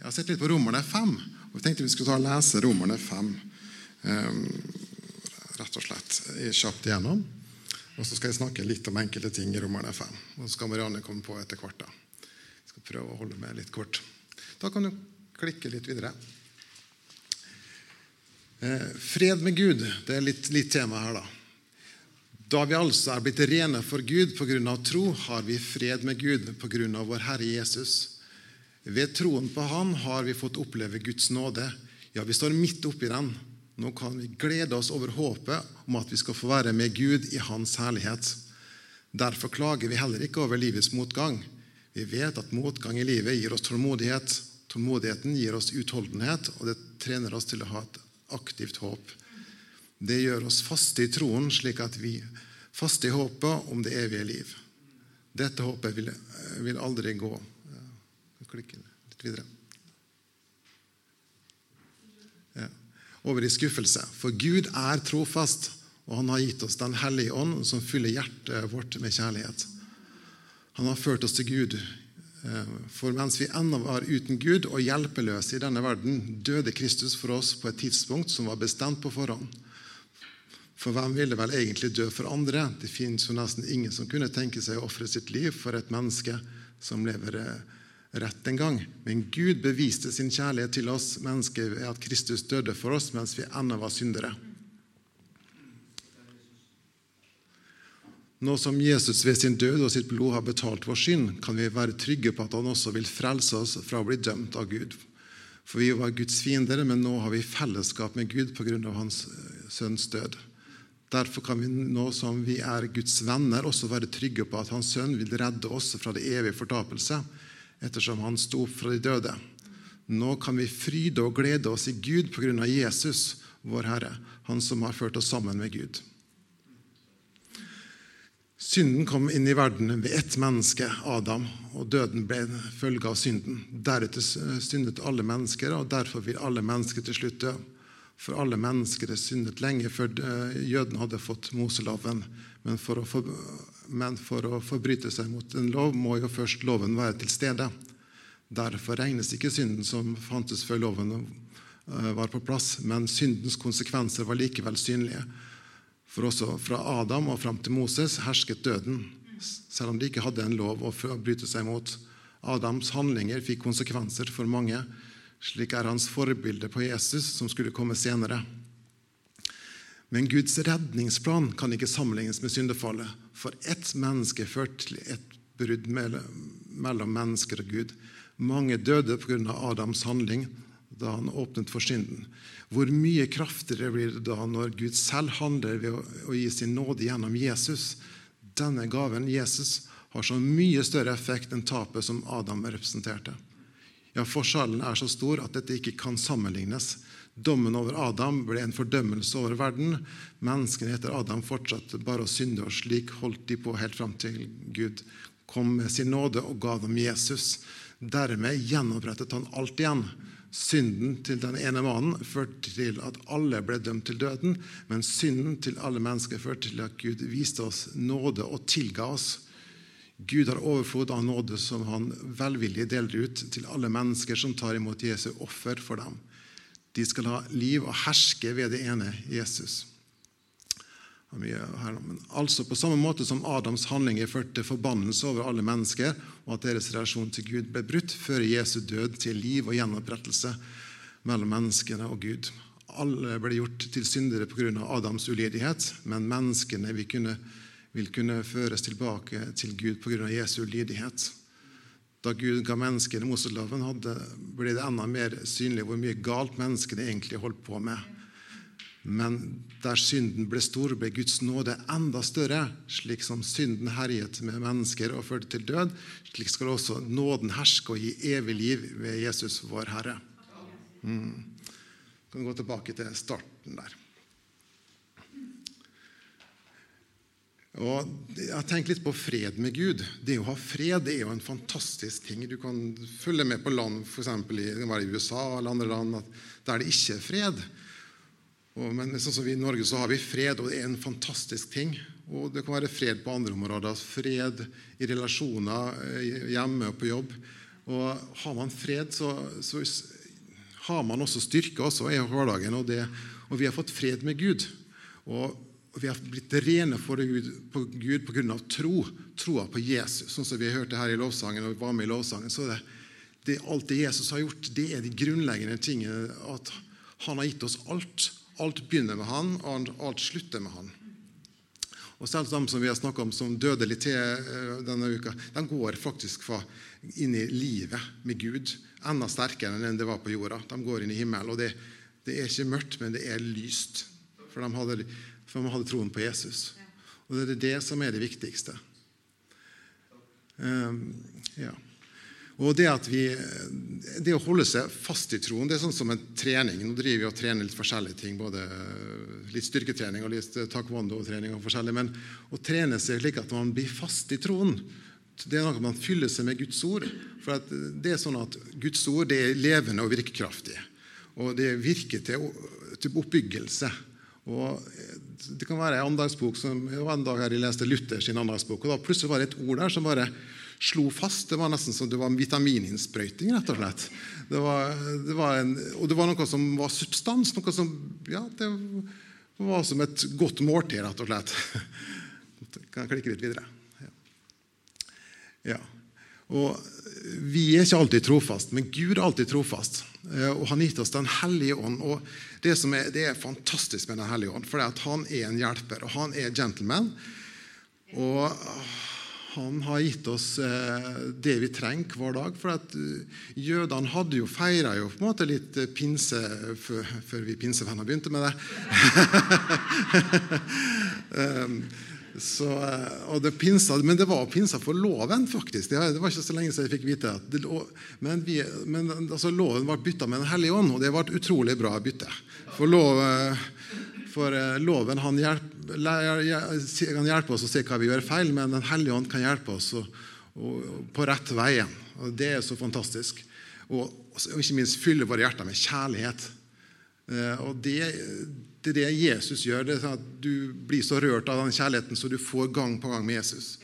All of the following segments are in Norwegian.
Jeg har sett litt på Romerne 5, og vi tenkte vi skulle ta og lese Romerne 5. Um, rett og slett kjapt igjennom. Og så skal jeg snakke litt om enkelte ting i Romerne 5. Og så skal Marianne komme på etter hvert. da. Jeg skal prøve å holde meg litt kort. Da kan du klikke litt videre. Eh, fred med Gud det er litt, litt tema her, da. Da vi altså er blitt rene for Gud pga. tro, har vi fred med Gud pga. vår Herre Jesus. Ved troen på Han har vi fått oppleve Guds nåde. Ja, vi står midt oppi den. Nå kan vi glede oss over håpet om at vi skal få være med Gud i Hans herlighet. Derfor klager vi heller ikke over livets motgang. Vi vet at motgang i livet gir oss tålmodighet. Tålmodigheten gir oss utholdenhet, og det trener oss til å ha et aktivt håp. Det gjør oss faste i troen, slik at vi faste i håpet om det evige liv. Dette håpet vil, vil aldri gå. Klikke litt videre. Ja. Over i skuffelse. For Gud er trofast, og han har gitt oss Den hellige ånd, som fyller hjertet vårt med kjærlighet. Han har ført oss til Gud. Eh, for mens vi ennå var uten Gud og hjelpeløse i denne verden, døde Kristus for oss på et tidspunkt som var bestemt på forhånd. For hvem ville vel egentlig dø for andre? Det finnes jo nesten ingen som kunne tenke seg å ofre sitt liv for et menneske som lever eh, rett en gang. Men Gud beviste sin kjærlighet til oss mennesker ved at Kristus døde for oss mens vi ennå var syndere. Nå som Jesus ved sin død og sitt blod har betalt vår synd, kan vi være trygge på at han også vil frelse oss fra å bli dømt av Gud. For vi var Guds fiender, men nå har vi fellesskap med Gud pga. hans eh, sønns død. Derfor kan vi nå som vi er Guds venner, også være trygge på at Hans sønn vil redde oss fra det evige fortapelse, ettersom han sto opp fra de døde. Nå kan vi fryde og glede oss i Gud på grunn av Jesus, vår Herre, Han som har ført oss sammen med Gud. Synden kom inn i verden ved ett menneske, Adam, og døden ble en følge av synden. Deretter syndet alle mennesker, og derfor vil alle mennesker til slutt dø. For alle mennesker er syndet lenge før eh, jødene hadde fått Moseloven. Men for, for, men for, å forbryte seg mot en lov må jo først loven være til stede. Derfor regnes ikke synden som fantes før loven eh, var på plass, men syndens konsekvenser var likevel synlige. For også fra Adam og fram til Moses hersket døden, selv om de ikke hadde en lov å bryte seg mot. Adams handlinger fikk konsekvenser for mange. Slik er hans forbilde på Jesus, som skulle komme senere. Men Guds redningsplan kan ikke sammenlignes med syndefallet. For ett menneske førte til et brudd mellom mennesker og Gud. Mange døde pga. Adams handling da han åpnet for synden. Hvor mye kraftigere blir det da når Gud selv handler ved å gi sin nåde gjennom Jesus? Denne gaven, Jesus, har så mye større effekt enn tapet som Adam representerte. Ja, Forskjellen er så stor at dette ikke kan sammenlignes. Dommen over Adam ble en fordømmelse over verden. Menneskene etter Adam fortsatte bare å synde, og slik holdt de på helt fram til Gud kom med sin nåde og ga dem Jesus. Dermed gjenopprettet han alt igjen. Synden til den ene mannen førte til at alle ble dømt til døden, men synden til alle mennesker førte til at Gud viste oss nåde og tilga oss. Gud har overflod av nåde som han velvillig deler ut til alle mennesker som tar imot Jesu offer for dem. De skal ha liv og herske ved det ene Jesus. Altså På samme måte som Adams handlinger førte forbannelse over alle mennesker, og at deres relasjon til Gud ble brutt, fører Jesu død til liv og gjenopprettelse mellom menneskene og Gud. Alle ble gjort til syndere pga. Adams ulydighet, men menneskene vil kunne vil kunne føres tilbake til Gud pga. Jesu lydighet. Da Gud ga menneskene Moseloven, ble det enda mer synlig hvor mye galt menneskene egentlig holdt på med. Men der synden ble stor, ble Guds nåde enda større. Slik som synden herjet med mennesker og førte til død, slik skal også nåden herske og gi evig liv ved Jesus, vår Herre. Mm. kan gå tilbake til starten der. Og jeg tenker litt på fred med Gud. Det å ha fred det er jo en fantastisk ting. Du kan følge med på land f.eks. i USA eller andre land der det ikke er fred. Og, men sånn som vi I Norge så har vi fred, og det er en fantastisk ting. Og det kan være fred på andre områder. Fred i relasjoner eh, hjemme og på jobb. Og har man fred, så, så har man også styrke også i hverdagen. Og, det, og vi har fått fred med Gud. Og, og vi har blitt rene for Gud på Gud pga. tro. Troa på Jesus. Sånn som vi hørte her i lovsangen, og var med i lovsangen, så det, det alt det Jesus har gjort, det er de grunnleggende tingene. At han har gitt oss alt. Alt begynner med han, og alt slutter med han. Og selv de som vi har snakka om som døde litt til eh, denne uka, de går faktisk inn i livet med Gud enda sterkere enn det var på jorda. De går inn i himmelen. Og det, det er ikke mørkt, men det er lyst. For de hadde, for man hadde troen på Jesus. Og det er det som er det viktigste. Um, ja. Og det, vi, det, å holde seg fast i troen det er sånn som en trening. Nå driver vi og trener litt forskjellige ting, både litt styrketrening og litt taekwondo-trening. og forskjellig, Men å trene seg slik at man blir fast i troen, det er noe man fyller seg med Guds ord. For det er sånn at Guds ord det er levende og virkekraftig. Og det virker til, til oppbyggelse. Og det kan være en andagsbok som, det var en dag her jeg leste sin andagsbok, og da plutselig var det et ord der som bare slo fast. Det var nesten som det var en vitamininnsprøyting, rett og slett. Det var, det var en, og det var noe som var substans. noe som, ja, Det var som et godt måltid, rett og slett. Kan jeg klikke litt videre? Ja. ja. Og Vi er ikke alltid trofast, men Gud er alltid trofast. Eh, og Han gitt oss Den hellige ånd. og Det som er, det er fantastisk med Den hellige ånd, for han er en hjelper, og han er gentleman. Og han har gitt oss eh, det vi trenger hver dag. For at eh, Jødene hadde jo feira jo på en måte litt eh, pinse før, vi pinsevenner begynte med det. så, og det pinsa, men det var pinsa for loven, faktisk. Det, var ikke så lenge siden jeg fikk vite det, Men, vi, men altså, loven ble bytta med Den hellige ånd, og det ble et utrolig bra bytte. For lov, for loven han hjelper kan hjelpe oss å se hva vi gjør feil, men Den hellige ånd kan hjelpe oss å, å, på rett veien. Og Det er så fantastisk. Og, og ikke minst fylle våre hjerter med kjærlighet. Eh, og det, det, er det Jesus gjør. det er sånn at Du blir så rørt av den kjærligheten så du får gang på gang med Jesus.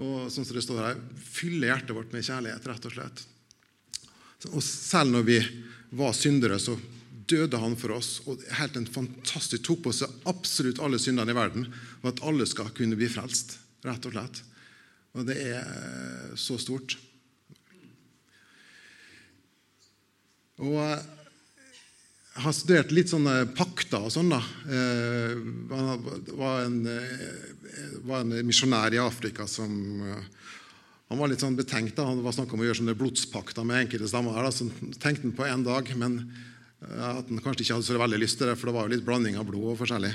Og sånn som det står her, Fylle hjertet vårt med kjærlighet, rett og slett. Og selv når vi var syndere, så døde han for oss. og helt en fantastisk Tok på seg absolutt alle syndene i verden og at alle skal kunne bli frelst. rett og slett. Og det er eh, så stort. Og eh, har studert litt sånne pakter og sånn. da. Eh, var en, var en misjonær i Afrika som han var litt sånn betenkt. da. Han var snakk om å gjøre sånne blodspakter med enkelte stammer. da, Så tenkte han på en dag, men at han kanskje ikke hadde så veldig lyst til det, for det var jo litt blanding av blod og forskjellig.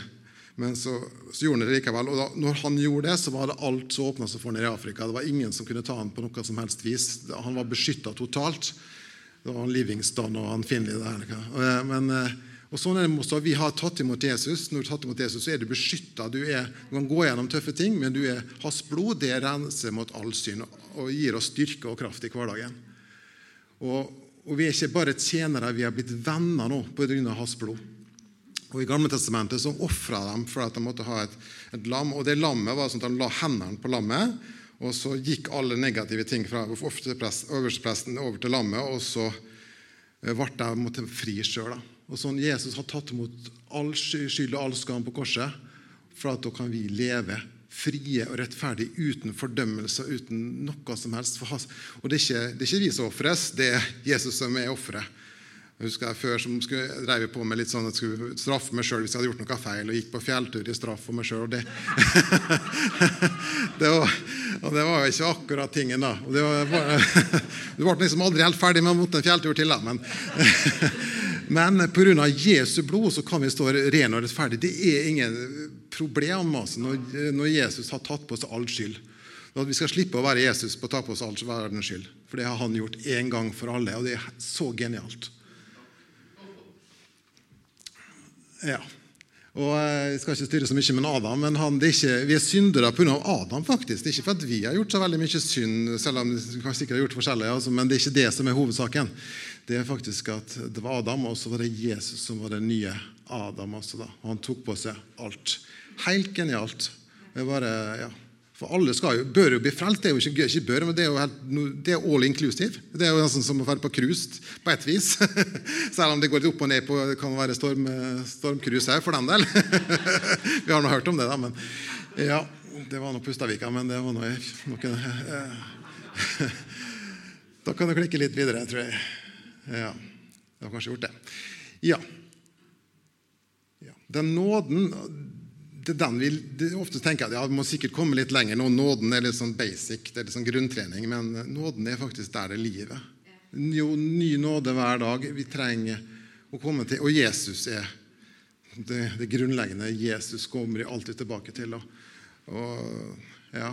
Men så, så gjorde han det likevel. Og da når han gjorde det, så var det alt så åpna seg for ham i Afrika. Det var ingen som kunne ta ham på noe som helst vis. Han var beskytta totalt. Det var han Livingston og han Finley der. Eh, men, eh, og sånn er det også, Vi har tatt imot Jesus. Når du har tatt imot Jesus, så er du beskytta. Du, du, kan gå gjennom tøffe ting, men du er, hans blod det renser mot all synd og gir oss styrke og kraft i hverdagen. Og og vi er ikke bare tjenere, vi har blitt venner nå pga. hans blod. Og I Gamle testamentet så ofra de for at de måtte ha et, et, lam. og det Lammet var sånn at De la hendene på lammet, og så gikk alle negative ting fra øverstepresten over til lammet. Og så ble ble måtte fri sjøl. Og sånn Jesus har tatt imot all skyld og all skam på korset, for at da kan vi leve frie og rettferdige uten fordømmelse uten noe som helst. Og det er ikke, det er ikke vi som ofres, det er Jesus som er offeret. Jeg husker jeg Før som skulle, drev på med litt sånn at jeg skulle straffe meg sjøl hvis jeg hadde gjort noe feil, og gikk på fjelltur i straff for meg sjøl. Det, det, var, og det var jo ikke akkurat tingen, da. Og det var, du ble liksom aldri helt ferdig med å måtte en fjelltur til. da, men Men pga. Jesu blod så kan vi stå ren og rettferdig. Det er ingen problem altså, når Jesus har tatt på seg all skyld. At vi skal slippe å være Jesus på å ta på oss all verdens skyld. For det har han gjort én gang for alle, og det er så genialt. Ja. Og eh, Jeg skal ikke styre så mye med Adam, men han, er ikke, vi er syndere pga. Adam. faktisk. Det er ikke for at vi har gjort så veldig mye synd, selv om vi sikkert har gjort forskjellig, altså, men det er ikke det som er hovedsaken det er faktisk at det var Adam, og så var det Jesus som var den nye Adam. også da. Han tok på seg alt. Helt genialt. Det er bare ja, For alle skal jo, bør jo bli frelst. Det er jo ikke, ikke bør, men det er jo helt, det er all inclusive. Det er jo nesten som å være på cruise på et vis. Selv om det går litt opp og ned på det kan være storm, her, for den del. Vi har nå hørt om det, da. Men ja, det var nå Pustavika, men det var nå noe Da kan du klikke litt videre, tror jeg. Ja, det har kanskje gjort det. Ja. Den nåden det er den vi ofte tenker at ja, vi må sikkert komme litt lenger nå. Nåden er litt sånn basic, det er litt sånn grunntrening, men nåden er faktisk der det er livet. Jo, ny nåde hver dag. Vi trenger å komme til Og Jesus er det, det grunnleggende. Jesus kommer vi alltid tilbake til. Og, og ja,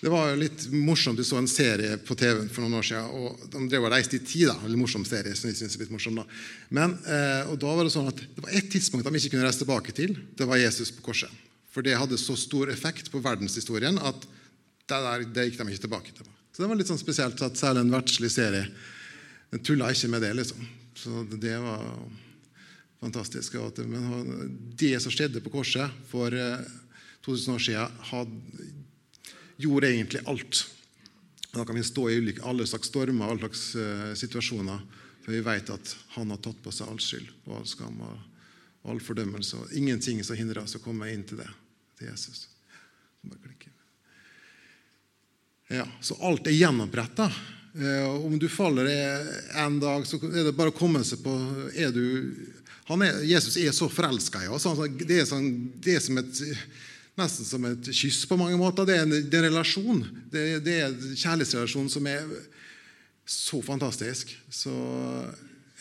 det var litt morsomt. Du så en serie på TV for noen år siden. og De drev og reiste i tid. da, en morsom serie, som vi synes er litt morsom da. Men, eh, og da var Det sånn at det var ett tidspunkt de ikke kunne reise tilbake til. Det var Jesus på korset. For det hadde så stor effekt på verdenshistorien at det, der, det gikk de ikke tilbake til. Så det var litt sånn spesielt at særlig en verdslig serie den tulla ikke med det. liksom. Så det var fantastisk. Men det som skjedde på korset for 2000 eh, år siden, hadde gjorde egentlig alt. Da kan vi stå i ulike, alle slags stormer alle slags uh, situasjoner, for vi vet at han har tatt på seg all skyld og all skam og all fordømmelse. og Ingenting som hindrer oss å komme inn til det, til Jesus. Ja, så alt er gjenoppretta. Uh, om du faller en dag, så er det bare å komme seg på er du, er, Jesus er så forelska i oss. Det er, sånn, det er som et nesten som et kyss på mange måter. Det er en, det er en relasjon. Det, det, er en kjærlighetsrelasjon som er så fantastisk. Så,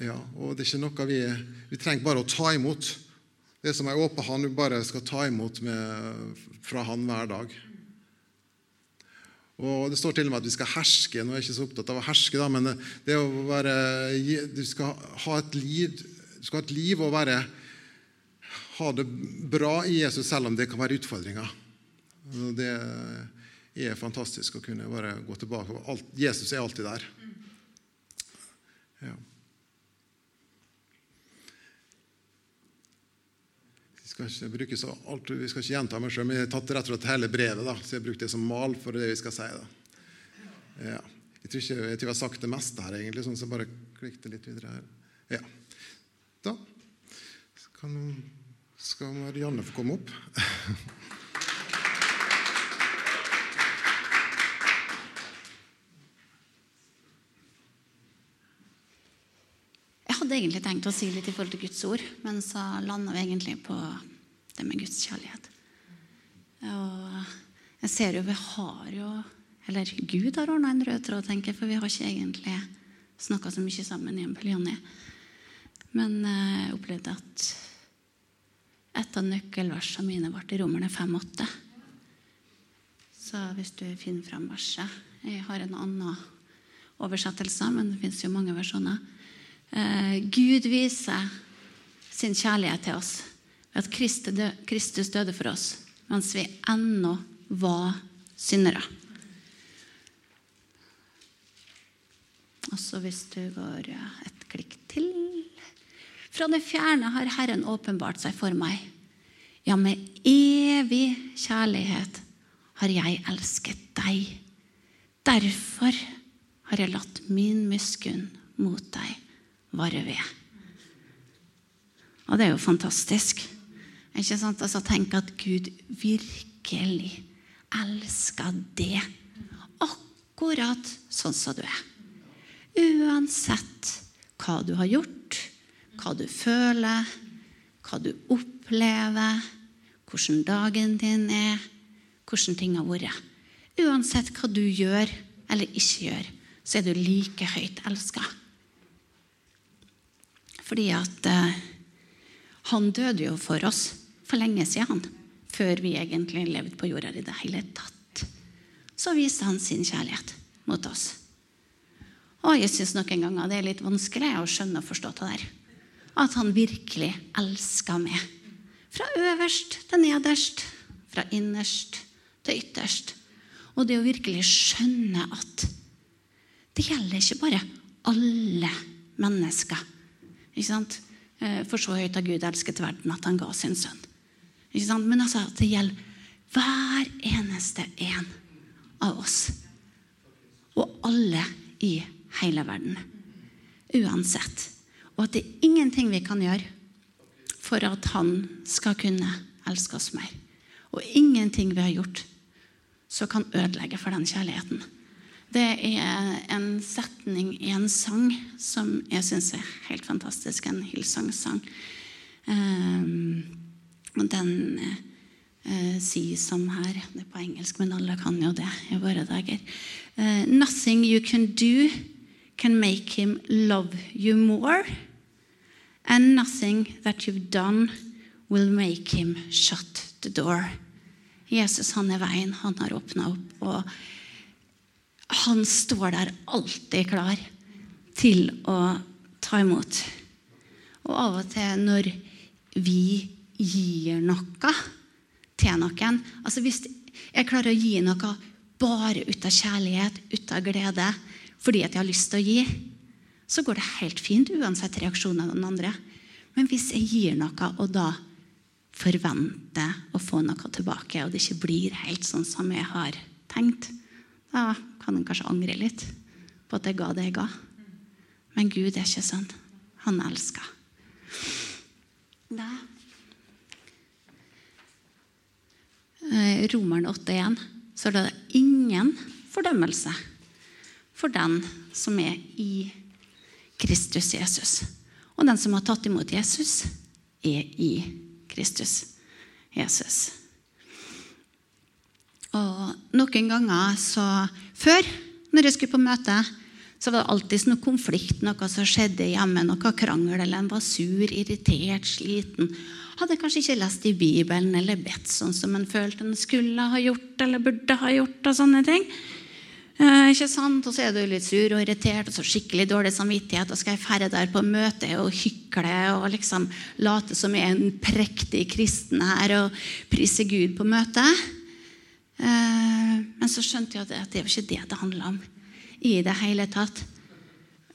ja, og det er ikke noe vi Vi trenger bare å ta imot. Det som er åpen han, du bare skal ta imot med, fra han hver dag. Og Det står til og med at vi skal herske. Nå er jeg ikke så opptatt av å herske, da, men det å være, du skal ha et liv, du skal ha et liv og være ha det bra i Jesus selv om det kan være utfordringer. Det er fantastisk å kunne bare gå tilbake. Jesus er alltid der. Ja. Vi skal ikke alt, vi skal ikke gjenta meg sjøl, men jeg har tatt rett og slett hele brevet. Da, så jeg har brukt det som mal for det vi skal si. Ja. Jeg tror ikke jeg, tror jeg har sagt det meste her, egentlig, sånn så jeg bare klikket litt videre her. Ja. Da kan skal Marianne få komme opp? Jeg hadde egentlig tenkt å si litt i forhold til Guds ord, men så landa vi egentlig på det med Guds kjærlighet. Og jeg ser jo vi har jo Eller Gud har ordna en rød tråd, tenker jeg, for vi har ikke egentlig snakka så mye sammen i en Peljanni. Men jeg opplevde at et av nøkkelversene mine ble i Romerne 5,8. Så hvis du finner fram verset Jeg har en annen oversettelse, men det fins jo mange versjoner. Eh, Gud viser sin kjærlighet til oss ved at Kristus døde for oss mens vi ennå var syndere. Og så hvis du går et klikk til fra det fjerne har Herren åpenbart seg for meg. Ja, med evig kjærlighet har jeg elsket deg. Derfor har jeg latt min miskunn mot deg vare ved. Og det er jo fantastisk. Ikke sant? Altså, tenk at Gud virkelig elsker det akkurat sånn som du er. Uansett hva du har gjort, hva du føler, hva du opplever, hvordan dagen din er, hvordan ting har vært. Uansett hva du gjør eller ikke gjør, så er du like høyt elska. Fordi at eh, han døde jo for oss for lenge siden, før vi egentlig levde på jorda i det hele tatt. Så viste han sin kjærlighet mot oss. Og jeg syns noen ganger det er litt vanskelig å skjønne og forstå det der at han virkelig elska meg. Fra øverst til nederst, fra innerst til ytterst. Og det å virkelig skjønne at det gjelder ikke bare alle mennesker. Ikke sant? Eh, for så høyt har Gud elsket verden at han ga sin sønn. Ikke sant? Men altså, det gjelder hver eneste en av oss. Og alle i hele verden. Uansett. Og at det er ingenting vi kan gjøre for at han skal kunne elske oss mer. Og ingenting vi har gjort som kan ødelegge for den kjærligheten. Det er en setning i en sang som jeg syns er helt fantastisk. En Hillsong-sang. Um, den uh, sier som her Det er på engelsk, men alle kan jo det i våre dager. Uh, Nothing you can do can make him love you more. And nothing that you've done will make him shut the door. Jesus han er veien, han har åpna opp. og han står der alltid klar til å ta imot. Og av og til når vi gir noe til noen altså Hvis jeg klarer å gi noe bare ut av kjærlighet, ut av glede, fordi at jeg har lyst til å gi, så går det helt fint uansett reaksjonen av den andre. Men hvis jeg gir noe, og da forventer å få noe tilbake, og det ikke blir helt sånn som jeg har tenkt, da kan en kanskje angre litt på at jeg ga det jeg ga. Men Gud er ikke sånn. Han elsker. Da. Eh, Romeren 8,1 så er det ingen fordømmelse for den som er i Kristus Jesus. Og den som har tatt imot Jesus, er i Kristus Jesus. Og noen ganger så Før, når jeg skulle på møte, så var det alltid noe konflikt, noe som skjedde hjemme, noe krangel, eller en var sur, irritert, sliten. Hadde kanskje ikke lest i Bibelen eller bedt sånn som en følte en skulle ha gjort eller burde ha gjort. og sånne ting. Eh, ikke sant? Og så er du litt sur og irritert og så skikkelig dårlig samvittighet. Og skal jeg ferde der på møte og hykle og liksom late som jeg er en prektig kristen her og prise Gud på møtet? Eh, men så skjønte jeg at det var ikke det det handla om i det hele tatt.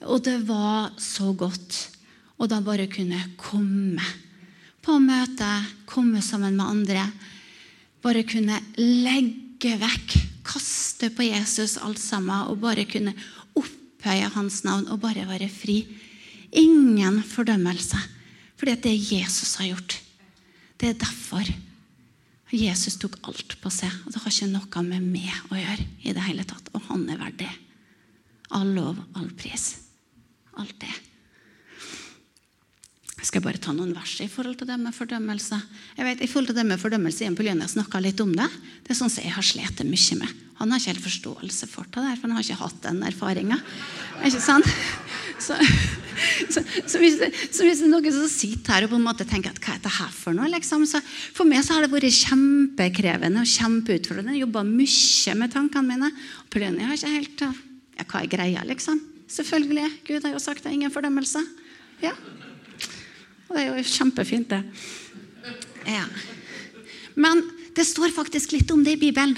Og det var så godt å da bare kunne komme på møte, komme sammen med andre. Bare kunne legge vekk, kaste på Jesus alt sammen og bare kunne opphøye hans navn og bare være fri. Ingen fordømmelse, fordi det Jesus har gjort. Det er derfor Jesus tok alt på seg. og Det har ikke noe med meg å gjøre i det hele tatt. Og han er verdig. All lov, all pris. Alt det. Jeg skal bare ta noen vers i forhold til det med fordømmelse. Jeg vet, i forhold til det med fordømmelse, Ian Pauline snakka litt om det. Det er sånn som jeg har slitt mye med. Han har ikke helt forståelse for det, der, for han har ikke hatt den erfaringa. Ikke sant? Så, så, så, hvis det, er noen som sitter her og på en måte tenker at hva er dette her for noe, liksom, så for meg så har det vært kjempekrevende og kjempeutfordrende. Jeg jobba mye med tankene mine. Og Pauline har ikke helt ja, Hva er greia, liksom? Selvfølgelig. Gud har jo sagt det er ingen fordømmelse. Ja. Og det er jo kjempefint, det. Ja. Men det står faktisk litt om det i Bibelen.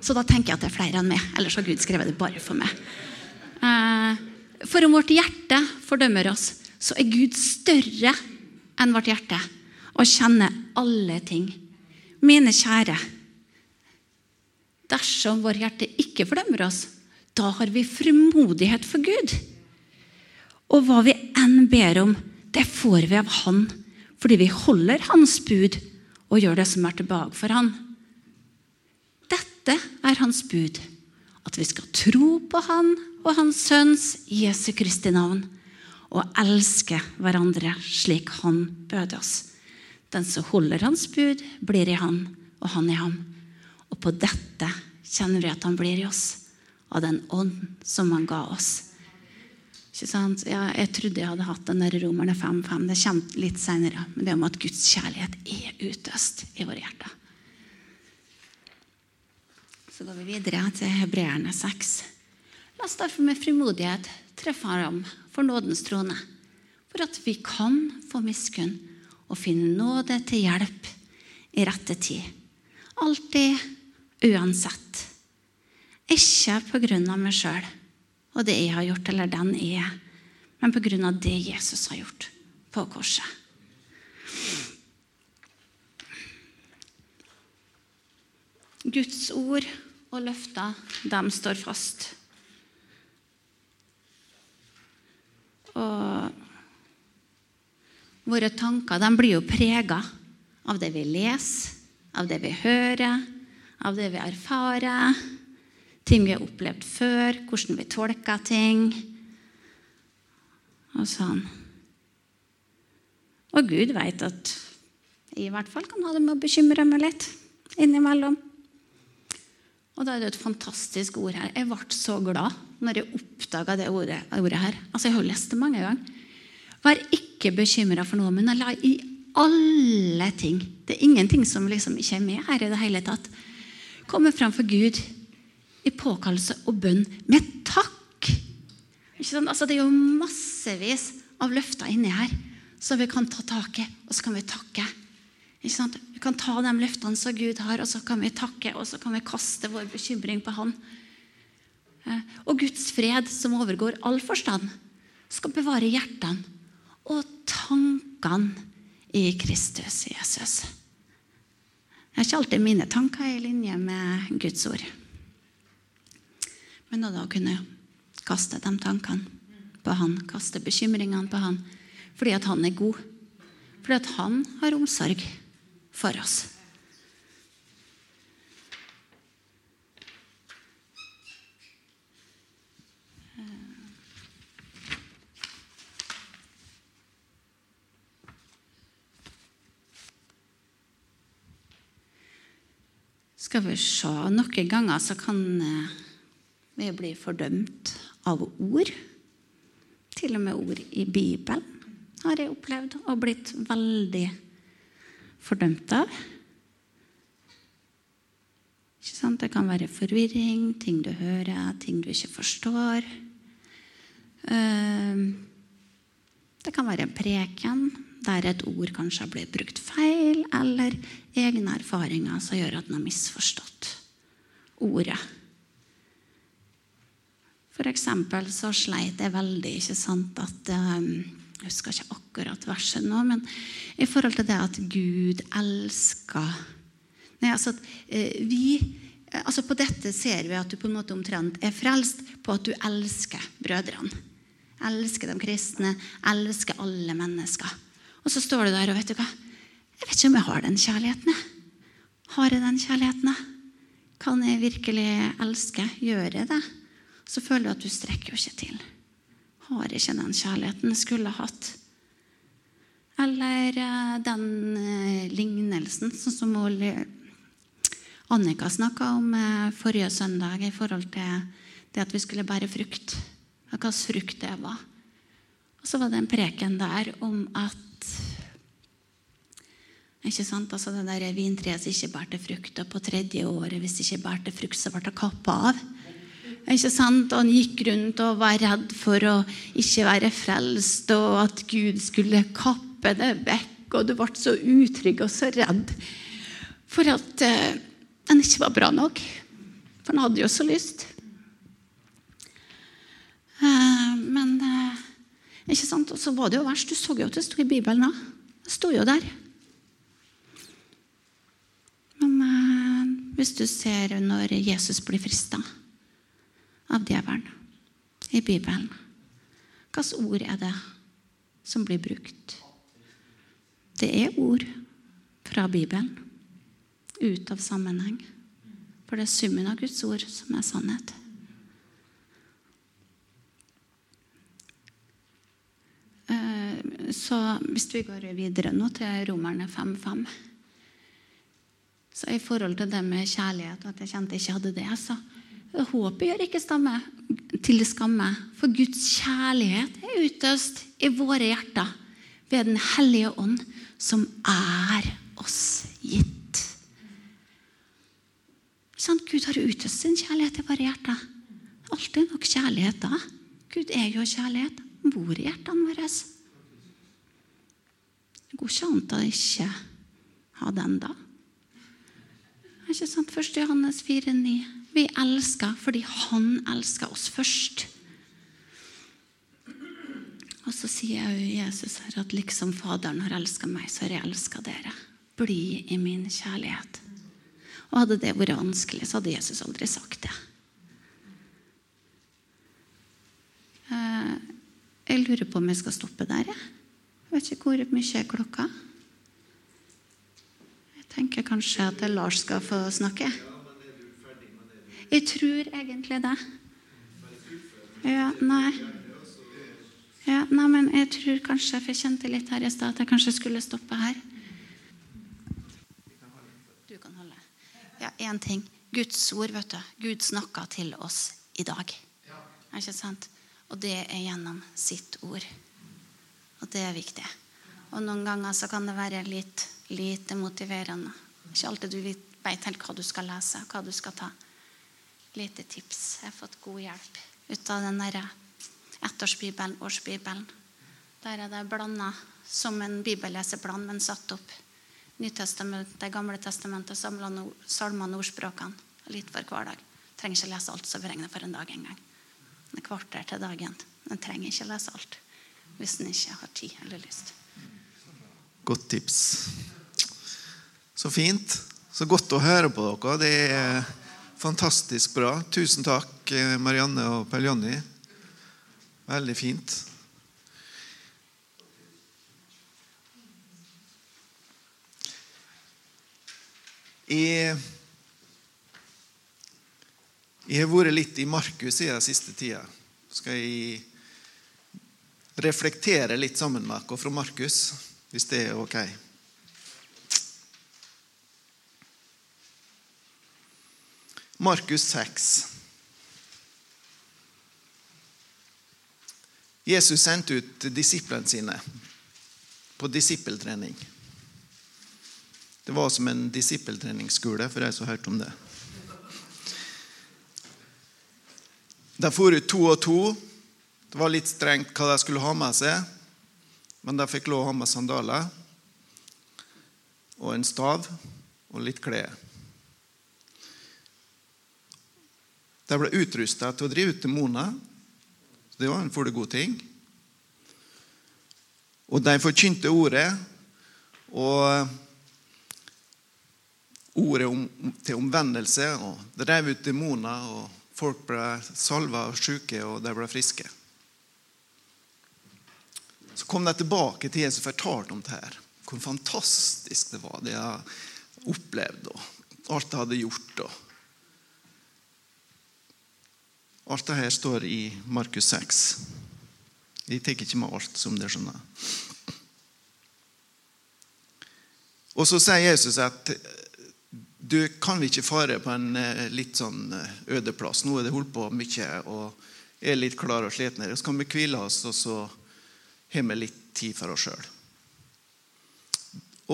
Så da tenker jeg at det er flere enn meg. Ellers har Gud skrevet det bare for meg. Eh, for om vårt hjerte fordømmer oss, så er Gud større enn vårt hjerte og kjenner alle ting. Mine kjære, dersom vårt hjerte ikke fordømmer oss, da har vi frimodighet for Gud. Og hva vi enn ber om, det får vi av Han, fordi vi holder Hans bud og gjør det som er til behag for Han. Dette er Hans bud, at vi skal tro på Han og Hans Sønns Jesu Kristi navn, og elske hverandre slik Han bød oss. Den som holder Hans bud, blir i Han, og Han i ham. Og på dette kjenner vi at Han blir i oss, av den ånd som Han ga oss. Ikke? Ja, jeg trodde jeg hadde hatt den der Romerne 5.5. Det kommer litt seinere. Men det om at Guds kjærlighet er utøst i våre hjerter. Så går vi videre til Hebreerne 6. La oss derfor med frimodighet treffe ham for nådens trone, for at vi kan få miskunn og finne nåde til hjelp i rette tid. Alltid, uansett. Ikke på grunn av meg sjøl og det jeg har gjort, eller den jeg er, men på grunn av det Jesus har gjort på korset. Guds ord og løfter, de står fast. Og våre tanker de blir jo prega av det vi leser, av det vi hører, av det vi erfarer, ting vi har opplevd før, hvordan vi tolker ting. Og sånn. Og Gud vet at jeg i hvert fall kan ha det med å bekymre meg litt innimellom. Og da er det et fantastisk ord her. Jeg ble så glad når jeg oppdaga det ordet, ordet, her. Altså, Jeg har lest det mange ganger. Vær ikke bekymra for noe, men la i alle ting Det er ingenting som liksom ikke er med her i det hele tatt. Komme fram for Gud i påkallelse og bønn med takk. Altså, det er jo massevis av løfter inni her som vi kan ta tak i, og så kan vi takke. Vi kan ta de løftene som Gud har, og så kan vi takke og så kan vi kaste vår bekymring på Han. Eh, og Guds fred, som overgår all forstand, skal bevare hjertene og tankene i Kristus Jesus. Det er ikke alltid mine tanker i linje med Guds ord. Men da å kunne kaste de tankene på Han, kaste bekymringene på Han, fordi at Han er god, fordi at Han har omsorg for oss. Skal vi se Noen ganger så kan eh, vi bli fordømt av ord. Til og med ord i Bibelen har jeg opplevd og blitt veldig fordømt av. Det kan være forvirring, ting du hører, ting du ikke forstår. Eh, det kan være en preken der et ord kanskje har blitt brukt feil, eller egne erfaringer som gjør at en har misforstått ordet. Eksempel så sleit jeg veldig ikke sant, at um, Jeg husker ikke akkurat verset nå, men i forhold til det at Gud elsker Nei, altså uh, vi altså På dette ser vi at du på en måte omtrent er frelst på at du elsker brødrene. Elsker de kristne, elsker alle mennesker. Og så står du der og vet du hva? Jeg vet ikke om jeg har den kjærligheten. Har jeg den kjærligheten? Kan jeg virkelig elske? Gjør jeg det? Så føler du at du strekker jo ikke til. Har ikke den kjærligheten jeg skulle hatt? Eller eh, den eh, lignelsen, sånn som Annika snakka om eh, forrige søndag i forhold til det at vi skulle bære frukt. Hva slags frukt det var. Og så var det en preken der om at ikke sant? Altså Det der vintreet som ikke bærte frukt, og på tredje året, hvis det ikke bærte frukt, så ble det kappa av. Ikke sant? Og han gikk rundt og var redd for å ikke være frelst, og at Gud skulle kappe det vekk. Og du ble så utrygg og så redd for at han ikke var bra nok. For han hadde jo så lyst. Uh, men uh, ikke sant? Og så var det jo verst. Du så jo at det sto i Bibelen òg. Det sto jo der. Men eh, hvis du ser når Jesus blir frista av djevelen i Bibelen, hvilke ord er det som blir brukt? Det er ord fra Bibelen, ut av sammenheng. For det er summen av Guds ord som er sannhet. Eh, så hvis vi går videre nå til Romerne 5.5 så I forhold til det med kjærlighet og at jeg kjente jeg ikke hadde det, så håpet gjør ikke stamme til skamme. For Guds kjærlighet er utøst i våre hjerter ved Den hellige ånd, som er oss gitt. Sånn, Gud har utøst sin kjærlighet i våre hjerter. Alltid nok kjærlighet da. Gud er jo kjærlighet. Han bor i hjertene våre. Det går ikke an å ikke ha den da. Er ikke sant? 1. Johannes 4,9. Vi elsker fordi han elsker oss først. Og så sier jo Jesus her at liksom Faderen har elska meg, så har jeg elska dere. Bli i min kjærlighet. Og hadde det vært vanskelig, så hadde Jesus aldri sagt det. Eh, jeg lurer på om jeg skal stoppe der. Jeg, jeg vet ikke hvor mye er klokka. Jeg tenker kanskje at Lars skal få snakke. Jeg tror egentlig det. Ja, nei. Ja, nei, men jeg tror kanskje, for jeg kjente litt her i stad, at jeg kanskje skulle stoppe her. Du kan holde. Ja, én ting. Guds ord, vet du. Gud snakker til oss i dag. Er ikke sant? Og det er gjennom sitt ord. Og det er viktig. Og noen ganger så kan det være litt lite motiverende. Ikke alltid du vet helt hva du skal lese, hva du skal ta. Lite tips. Jeg har fått god hjelp ut av den derre ettårsbibelen, årsbibelen. Der er det blanda som en bibelleseplan, men satt opp. Nytestamentet, gamle testamentet, salmene, ordspråkene. Litt for hver dag. Trenger ikke lese alt som beregner for en dag engang. Et kvarter til dagen. En trenger ikke lese alt hvis en ikke har tid eller lyst. Godt tips. Så fint. Så godt å høre på dere. Det er fantastisk bra. Tusen takk, Marianne og Per Jonny. Veldig fint. Jeg, jeg har vært litt i Markus i den siste tida. Skal jeg reflektere litt sammen med dere fra Markus, hvis det er ok? Markus 6. Jesus sendte ut disiplene sine på disippeltrening. Det var som en disippeltreningsskole for jeg som hørt om det. De for ut to og to. Det var litt strengt hva de skulle ha med seg, men de fikk lov å ha med sandaler og en stav og litt klær. De ble utrusta til å drive ut demoner. Det var en for det god ting. Og de forkynte ordet, og ordet om, til omvendelse. og Drev ut demoner, og folk ble salva og syke, og de ble friske. Så kom de tilbake til Jesus og fortalte om det her. Hvor fantastisk det var, det de hadde opplevd, og alt de hadde gjort. og Alt dette står i Markus 6. Jeg tar ikke med alt, som dere skjønner. Og så sier Jesus at du kan vi ikke fare på en litt sånn øde plass. Nå er det holdt på mye og er litt klar og sliten. Så kan vi hvile oss, og så har vi litt tid for oss sjøl.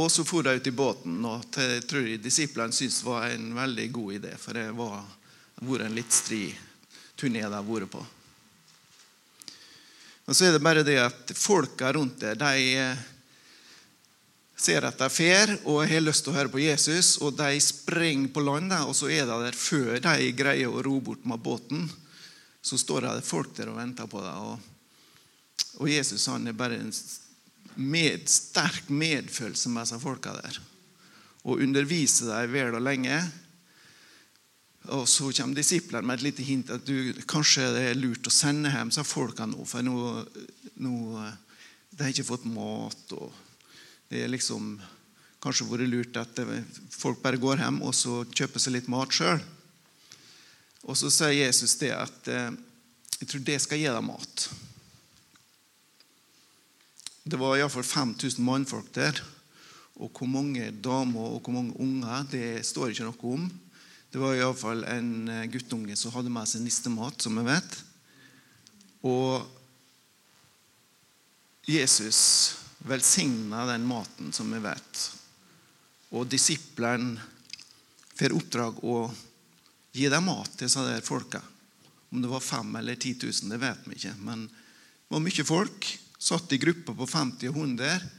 Og så for de ut i båten, og jeg tror disiplene syntes det var en veldig god idé, for det var vært en litt stri turné de har vært på. Og så er det bare det at folka rundt der, de ser at de fer og har lyst til å høre på Jesus, og de springer på land, og så er de der før de greier å ro bort med båten. Så står det folk der og venter på dem. Og, og Jesus han er bare en med, sterk medfølelse med disse folka der. Og underviser dem vel og lenge. Og Så kommer disiplene med et lite hint at du, kanskje det er lurt å sende hjem disse folka nå, for nå, nå, de har ikke fått mat. og Det er liksom kanskje vært lurt at folk bare går hjem og så kjøper seg litt mat sjøl. Og så sier Jesus det at jeg tror det skal gi dem mat. Det var iallfall 5000 mannfolk der. Og hvor mange damer og hvor mange unger, det står ikke noe om. Det var iallfall en guttunge som hadde med seg nistemat, som vi vet. Og Jesus velsigna den maten, som vi vet. Og disiplene får oppdrag å gi dem mat til disse folka. Om det var fem eller 10 000, det vet vi ikke. Men det var mye folk. Satt i grupper på 50 og 100.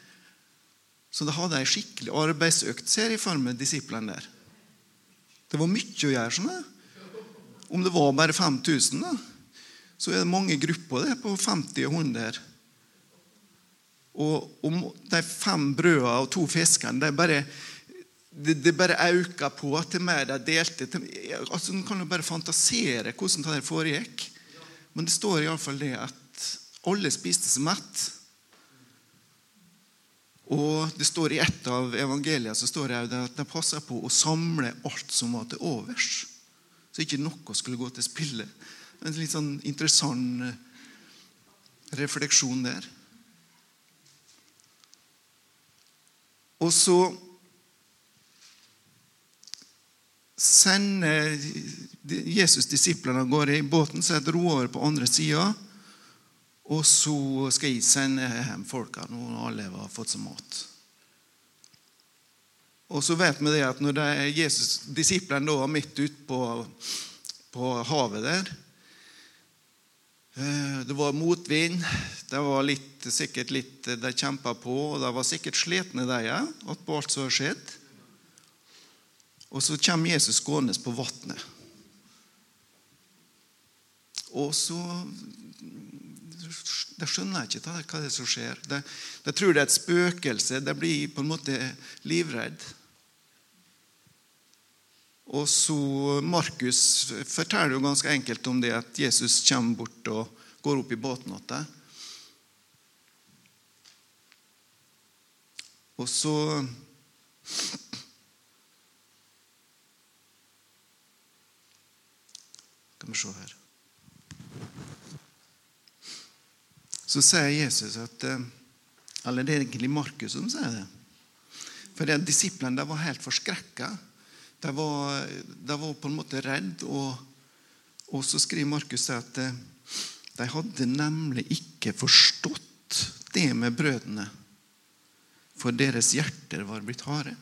Så det hadde ei skikkelig arbeidsøkt, ser jeg for meg disiplene der. Det var mye å gjøre. sånn Om det var bare 5000, da, så er det mange grupper det, på 50 og 100. Og om de fem brødene og to fiskene de bare det, de bare øka på til mer de delte. Til, altså, En kan jo bare fantasere hvordan det foregikk. Men det står iallfall det at alle spiste seg mett. Og det står I et av evangeliene så står det at de passa på å samle alt som var til overs. Så ikke noe skulle gå til spille. En litt sånn interessant eh, refleksjon der. Og så sender Jesus disiplene av gårde i båten, så dro over på andre sida. Og så skal jeg sende hjem folka når alle har fått seg mat. Og så vet vi det at når det Jesus, disiplene da var midt ute på, på, havet der eh, Det var motvind. Det var litt, sikkert litt de kjempa på, og de var sikkert slitne, de òg, på alt som har skjedd. Og så kommer Jesus gående på vannet. Og så De skjønner ikke hva det er som skjer. De, tror det er et spøkelse. De blir på en måte livredd. Og så Markus forteller jo ganske enkelt om det at Jesus kommer bort og går opp i båten til Og så Skal vi se her Så sier Jesus at eh, Eller det er egentlig Markus som sier det. For de disiplene var helt forskrekka. De var, de var på en måte redd, og, og så skriver Markus at eh, de hadde nemlig ikke forstått det med brødene, for deres hjerter var blitt harde.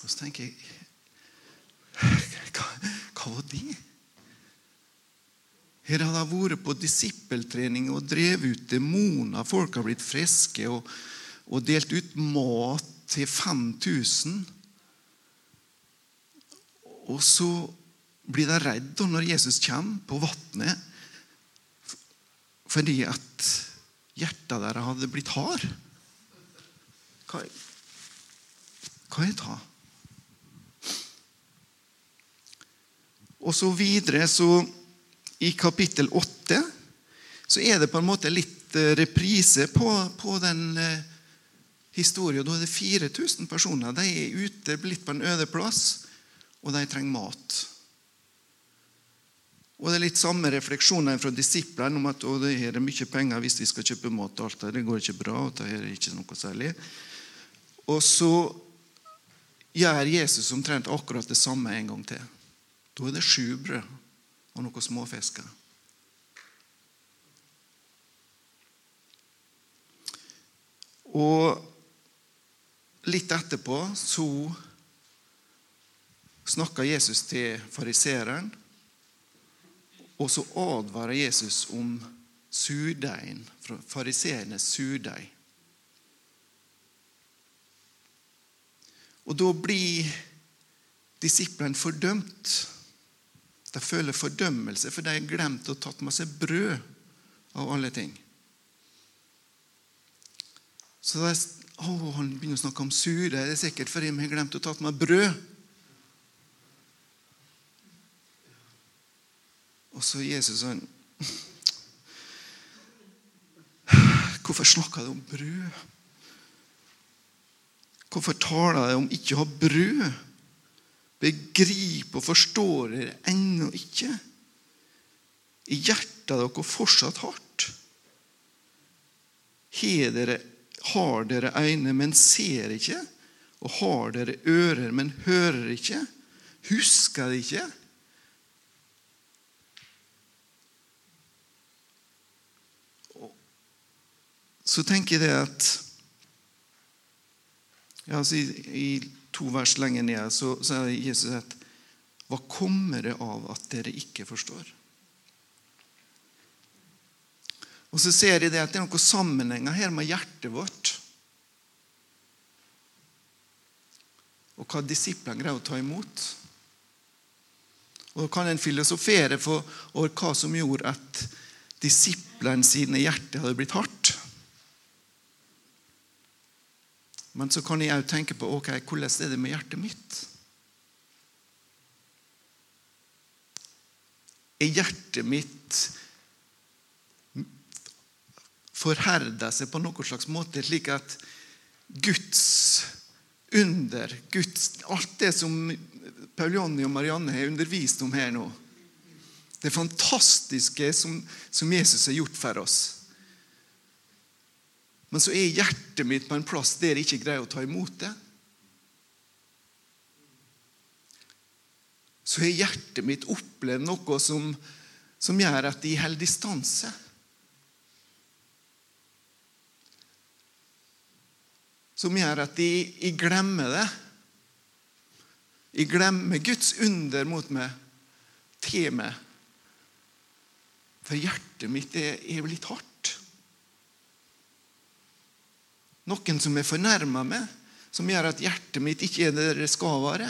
Og så tenker jeg Hva, hva var det? Her hadde de vært på disippeltrening og drevet ut demoner. Folk har blitt friske og, og delt ut mat til 5000. Og så blir de redde når Jesus kommer på vannet, fordi at hjertet deres hadde blitt hard. Hva, er det? Og så videre, så i kapittel 8 så er det på en måte litt eh, reprise på, på den eh, historien. Da er det 4000 personer. De er ute, blitt på en øde plass, og de trenger mat. Og Det er litt samme refleksjoner fra disiplene om at det er mye penger hvis vi skal kjøpe mat. og alt det. går ikke bra. og det er ikke noe særlig. Og så gjør Jesus omtrent akkurat det samme en gang til. Da er det sju brød og noen småfisker. Og litt etterpå så snakker Jesus til fariseeren, og så advarer Jesus om surdeigen, fariseernes surdeig. Og da blir disiplene fordømt. De føler fordømmelse, for de har glemt å tatt med seg brød av alle ting. Så de, å, Han begynner å snakke om surdeig. Det er sikkert fordi vi har glemt å tatt med brød. Og så Jesus han Hvorfor snakker de om brød? Hvorfor taler de om ikke å ha brød? Begriper og forstår dere ennå ikke. I hjertet dere fortsatt hardt. Har dere, har dere øyne, men ser ikke? Og har dere ører, men hører ikke? Husker dere ikke? Så tenker jeg det at altså i, i to vers lenger ned så sier Jesus at Hva kommer det av at dere ikke forstår? Og så ser jeg det at det er noen sammenhenger her med hjertet vårt. Og hva disiplene greier å ta imot. Og da kan en filosofere over hva som gjorde at disiplene sine hjerter hadde blitt hardt. Men så kan jeg òg tenke på ok, hvordan er det med hjertet mitt? Er hjertet mitt forherda seg på noen slags måte, slik at Guds under, Guds, alt det som Paul Jonny og Marianne har undervist om her nå, det fantastiske som, som Jesus har gjort for oss Men så er hjertet mitt på en plass der jeg ikke greier å ta imot det. Så har hjertet mitt opplevd noe som, som gjør at de holder distanse. som gjør at de, jeg glemmer det. Jeg glemmer Guds under mot meg, til meg. For hjertet mitt er, er litt hardt. Noen som er fornærma meg, som gjør at hjertet mitt ikke er der det skal være.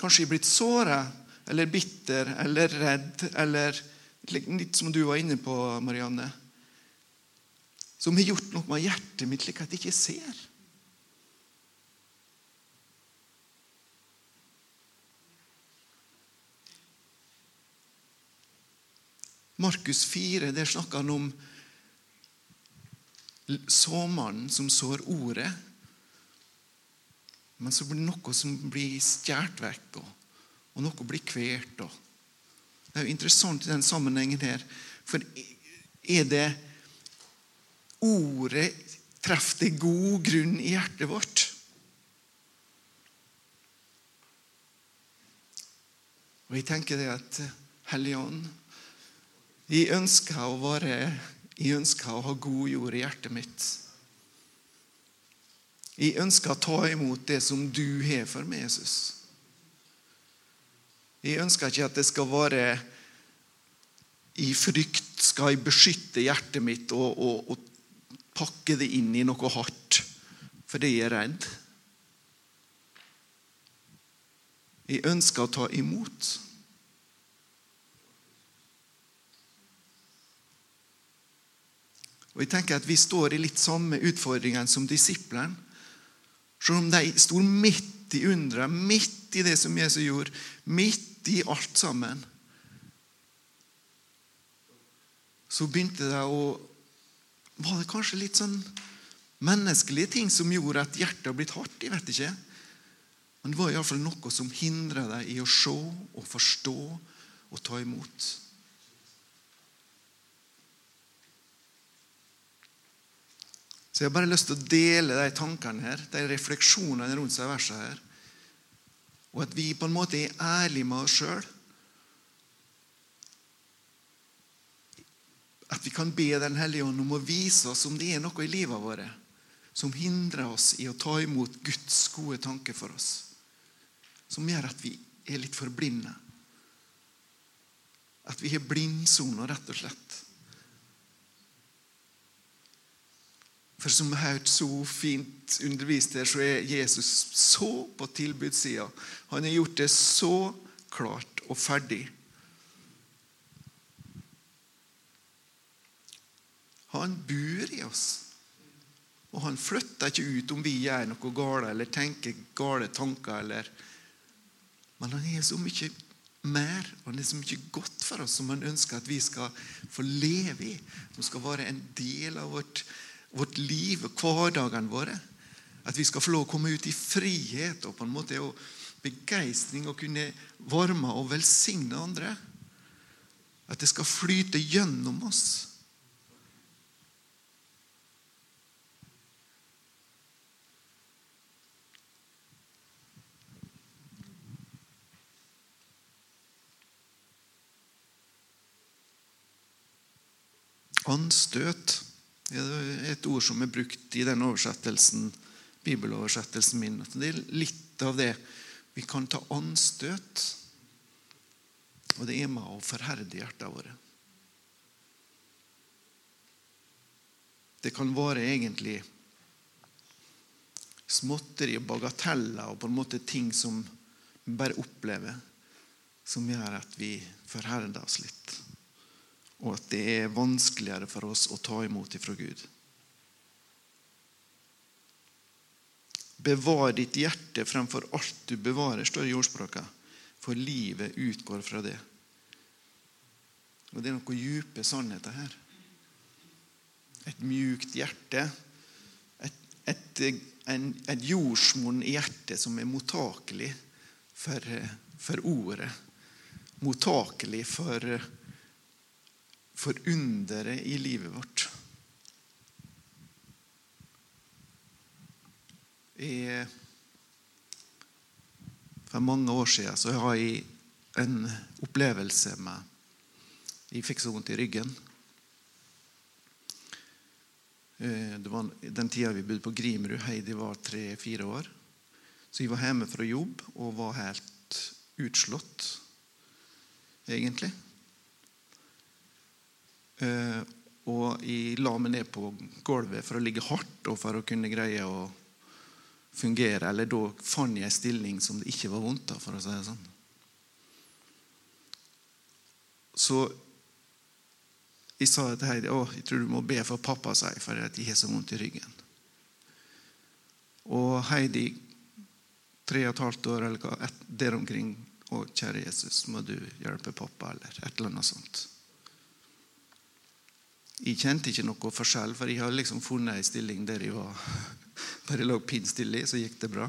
Kanskje jeg er blitt såra eller bitter eller redd, eller litt som du var inne på, Marianne som har gjort noe med hjertet mitt, slik at jeg ikke ser. Markus 4 der snakker han om såmannen som sår ordet. Men så blir det noe som blir stjålet vekk, og, og, noe blir kvert. Det er jo interessant i den sammenhengen her. For er det ordet treffer det god grunn i hjertet vårt. Og jeg tenker det at Hellige Ånd, jeg ønsker å være jeg ønsker å ha god jord i hjertet mitt. Jeg ønsker å ta imot det som du har for meg, Jesus. Jeg ønsker ikke at det skal være i frykt skal jeg beskytte hjertet mitt og, og, og pakke det inn i noe hardt fordi jeg er redd. Jeg ønsker å ta imot. Og jeg tenker at Vi står i litt samme utfordringene som disiplene. Selv om de sto midt i underet, midt i det som Jesus gjorde, midt i alt sammen, så begynte det å var det kanskje litt sånn menneskelige ting som gjorde at hjertet blitt hardt? Jeg vet ikke. Men det var iallfall noe som hindra deg i å se og forstå og ta imot. Så Jeg har bare lyst til å dele de tankene her, de refleksjonene rundt seg versene her. Og at vi på en måte er ærlige med oss sjøl. At vi kan be Den hellige ånd om å vise oss om det er noe i livet vårt som hindrer oss i å ta imot Guds gode tanke for oss. Som gjør at vi er litt for blinde. At vi har blindsoner, rett og slett. For som hørt så fint undervist her, så er Jesus så på tilbudssida. Han har gjort det så klart og ferdig Han bor i oss. Og han flytter ikke ut om vi gjør noe galt eller tenker gale tanker. Eller. Men han er så mye mer, og han er så mye godt for oss som han ønsker at vi skal få leve i. Som skal være en del av vårt, vårt liv og hverdagene våre. At vi skal få lov å komme ut i frihet og på en måte begeistring og kunne varme og velsigne andre. At det skal flyte gjennom oss. Er et ord som er brukt i den oversettelsen, bibeloversettelsen min. Det er litt av det. Vi kan ta anstøt, og det er med å forherde hjertene våre. Det kan være egentlig småtteri og bagateller og på en måte ting som vi bare opplever, som gjør at vi forherder oss litt og at det er vanskeligere for oss å ta imot ifra Gud. Bevar ditt hjerte fremfor alt du bevarer, står det i ordspråket. For livet utgår fra det. Og Det er noen dype sannheter her. Et mjukt hjerte. Et, et, et jordsmonn i hjertet som er mottakelig for, for ordet. Mottakelig for, for underet i livet vårt. Jeg, for mange år siden så har jeg en opplevelse med Jeg fikk så vondt i ryggen. Eh, det var den tida vi bodde på Grimrud. Heidi var tre-fire år. Så jeg var hjemme fra jobb og var helt utslått, egentlig. Eh, og jeg la meg ned på gulvet for å ligge hardt og for å kunne greie å fungere. Eller da fant jeg en stilling som det ikke var vondt av, for å si det sånn. Så jeg sa til Heidi å, jeg tror du må be for pappa, sa jeg, for at jeg har så vondt i ryggen. Og Heidi, tre og et halvt år eller hva, der omkring å, kjære Jesus, må du hjelpe pappa, eller et eller annet sånt. Jeg kjente ikke noe forskjell, for jeg har liksom funnet ei stilling der jeg var Bare lå pinnstille, så gikk det bra.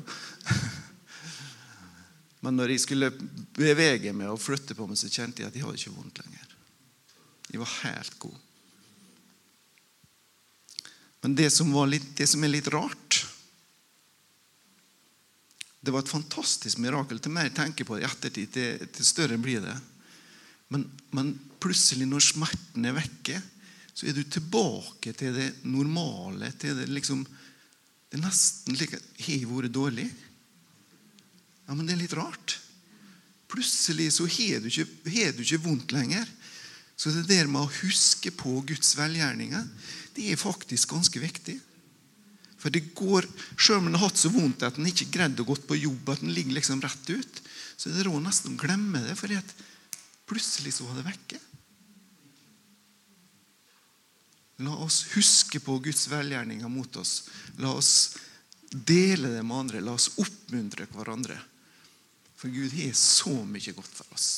Men når jeg skulle bevege meg og flytte på meg, så kjente jeg at jeg hadde ikke vondt lenger. Jeg var helt god. Men det som, litt, det som er litt rart Det var et fantastisk mirakel. Til mer jeg tenker på det i ettertid, til, til større blir det. Men, men plutselig, når smerten er vekke, så er du tilbake til det normale. til Det liksom, det er nesten slik at Har jeg vært dårlig? Ja, men det er litt rart. Plutselig så har du du ikke vondt lenger. Så det der med å huske på Guds velgjerninger, det er faktisk ganske viktig. For det går, Selv om en har hatt så vondt at en ikke greide å gå på jobb, at en ligger liksom rett ut, så er det råd nesten å glemme det, for plutselig så var det vekke. La oss huske på Guds velgjerninger mot oss. La oss dele det med andre. La oss oppmuntre hverandre. For Gud har så mye godt for oss.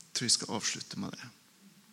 Jeg tror jeg skal avslutte med det.